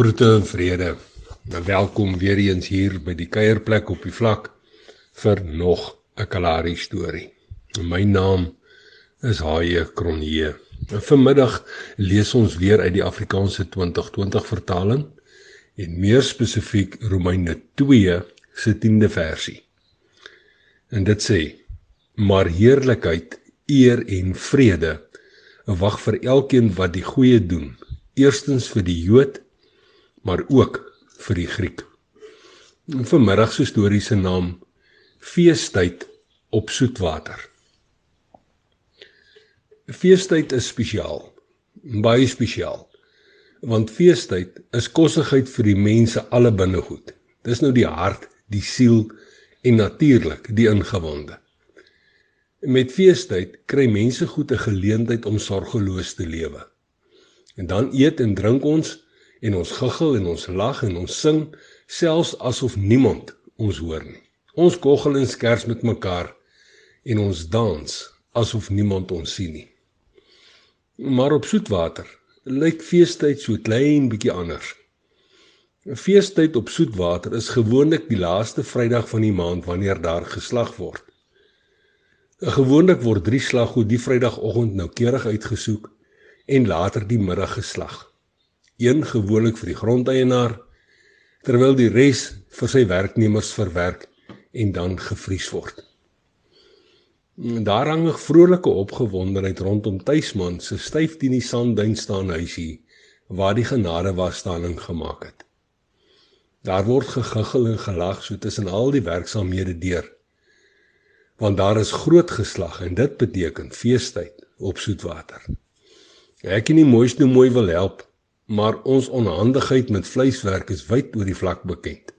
Groete en vrede. En welkom weer eens hier by die kuierplek op die vlak vir nog 'n Kalahari storie. My naam is Haie Kronje. Vanmiddag lees ons weer uit die Afrikaanse 2020 vertaling en meer spesifiek Romeine 2 se 10de versie. En dit sê: Maar heerlikheid, eer en vrede wag vir elkeen wat die goeie doen. Eerstens vir die Jood maar ook vir die Griek. Vanmiddag se storie se naam Feestyd op soetwater. Feestyd is spesiaal, baie spesiaal. Want feestyd is kossigheid vir die mense alle binnegoed. Dis nou die hart, die siel en natuurlik die ingewonde. Met feestyd kry mense goed 'n geleentheid om sorgeloos te lewe. En dan eet en drink ons en ons guggel en ons lag en ons sing selfs asof niemand ons hoor nie. Ons koggel en skers met mekaar en ons dans asof niemand ons sien nie. Maar op soetwater lyk feestyd so klein bietjie anders. 'n Feestyd op soetwater is gewoonlik die laaste Vrydag van die maand wanneer daar geslag word. Gewoonlik word drie slaggoed die Vrydagoggend noukeurig uitgesoek en later die middag geslag een gewoonlik vir die grondeienaar terwyl die res vir sy werknemers verwerk en dan gevries word. Daar hang 'n vrolike opgewondenheid rondom tuisman se styf teen die sandduin staan huisie waar die genade wasstaaning gemaak het. Daar word gegiggel en gelag so tussen al die werksaamhede deur. Want daar is groot geslag en dit beteken feestyd op soetwater. Ek en die mooiste mooi wil help maar ons onhandigheid met vleiswerk is wyd oor die vlak bekend.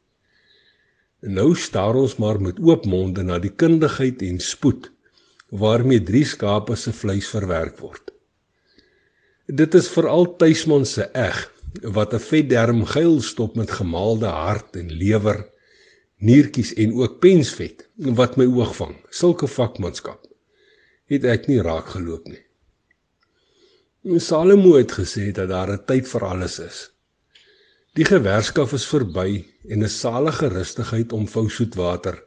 En nou staar ons maar met oop monde na die kundigheid en spoed waarmee drie skape se vleis verwerk word. Dit is veral tuisman se eg wat 'n vetderm geil stop met gemaalde hart en lewer, niertjies en ook pensvet wat my oog vang. Sulke vakmanskap het ek nie raak geloop nie. Salomo het gesê dat daar 'n tyd vir alles is. Die gewerskaf is verby en 'n salige rustigheid omvou soet water.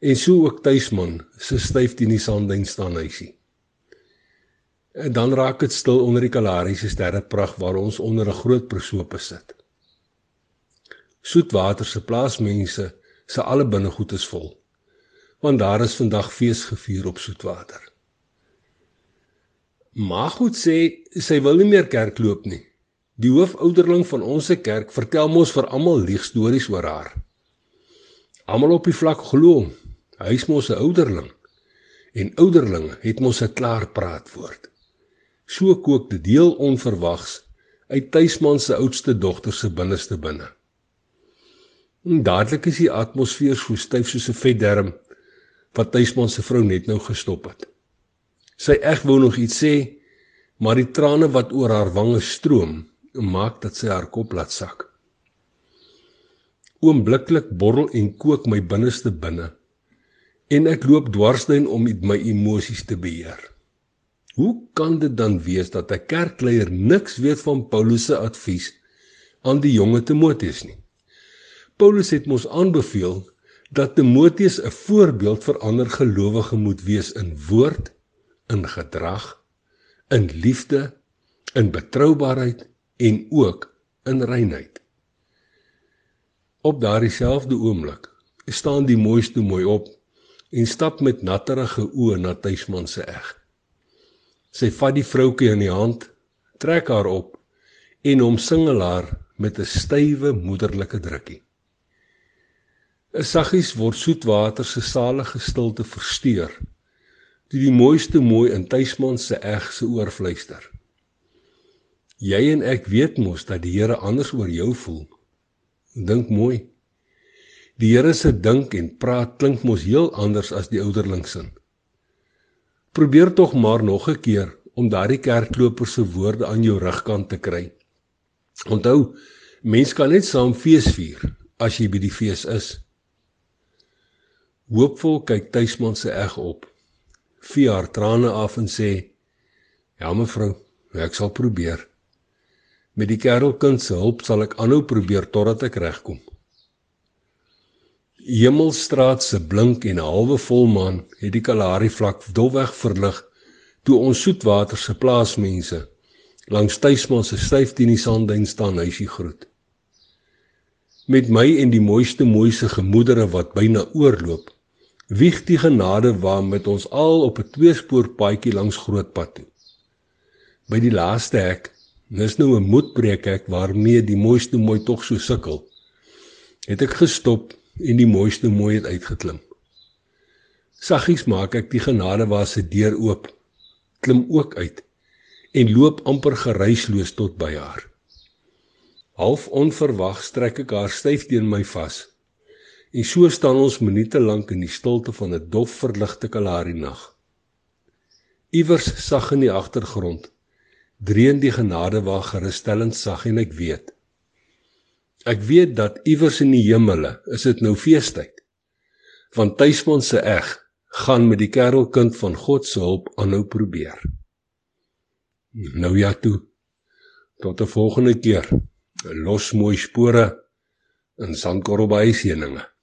En so ook tuisman se styf die sandduin staan hysie. En dan raak dit stil onder die Kalahari se sterreprag waar ons onder 'n groot persoope sit. Soetwater se plaasmense se alle binnegoed is vol. Want daar is vandag fees gevier op soetwater. Maggoed sê sy wil nie meer kerk loop nie. Die hoofouderling van ons kerk vertel mos vir almal leegstories oor haar. Almal op die vlak glo hom. Hy's mos 'n ouderling. En ouderlinge het mos 'n klaar praat woord. So kook dit deel onverwags uit tuisman se oudste dogter se binneste binne. En dadelik is die atmosfeer so styf soos 'n vetderm wat tuisman se vrou net nou gestop het. Sy eg wou nog iets sê, maar die trane wat oor haar wange stroom, maak dat sy haar kop laat sak. Oombliklik borrel en kook my binneste binne en ek loop dwarsduin om my emosies te beheer. Hoe kan dit dan wees dat 'n kerkleier niks weet van Paulus se advies aan die jonge Timoteus nie? Paulus het mos aanbeveel dat Timoteus 'n voorbeeld vir ander gelowiges moet wees in woord, in gedrag, in liefde, in betroubaarheid en ook in reinheid. Op daardie selfde oomblik staan die mooiste mooi op en stap met natterige oë na tuisman se eg. Sy vat die vroutjie in die hand, trek haar op en omsingel haar met 'n stywe moederlike drukkie. 'n Saggies word soetwater se salige stilte versteur toe die mooiste mooi in tuisman se eg se oor fluister. Jy en ek weet mos dat die Here anders oor jou voel. Dink mooi. Die Here se dink en praat klink mos heel anders as die ouderlingsin. Probeer tog maar nog 'n keer om daardie kerkloper se woorde aan jou rugkant te kry. Onthou, mens kan net saam fees vier as jy by die fees is. Hoopvol kyk tuisman se eg op vee haar trane af en sê: "Ja mevrou, ek sal probeer." Met die kerelkind se hulp sal ek aanhou probeer totdat ek regkom. Hemelstraat se blink en 'n halwe volmaan het die Kalahari vlak dofweg verlig toe ons soetwater se plaasmense langs Tuisman se styf teen die sandduin staan huisie groet. Met my en die mooiste mooise gemoedere wat byna oorloop, wieg die genade waar met ons al op 'n tweespoor paadjie langs Grootpad toe. By die laaste hek, dis nou 'n moedbreekhek waarmee die mooiste mooi tog so sukkel. Het ek gestop en die mooiste mooi het uitgeklim. Saggies maak ek die genade waar se deur oop, klim ook uit en loop amper geruisloos tot by haar. Half onverwag trek ek haar styf teen my vas. En so staan ons minute lank in die stilte van 'n dof verligte Kalahari nag. Iewers sag in die agtergrond dreun die genade waar gerusstellend sag en ek weet. Ek weet dat iewers in die hemele is dit nou feestyd. Want Tuisman se eg gaan met die kerelkind van God se hulp aanhou probeer. Nou ja toe. Tot 'n volgende keer. Los mooi spore in Sandkorrel by Seninge.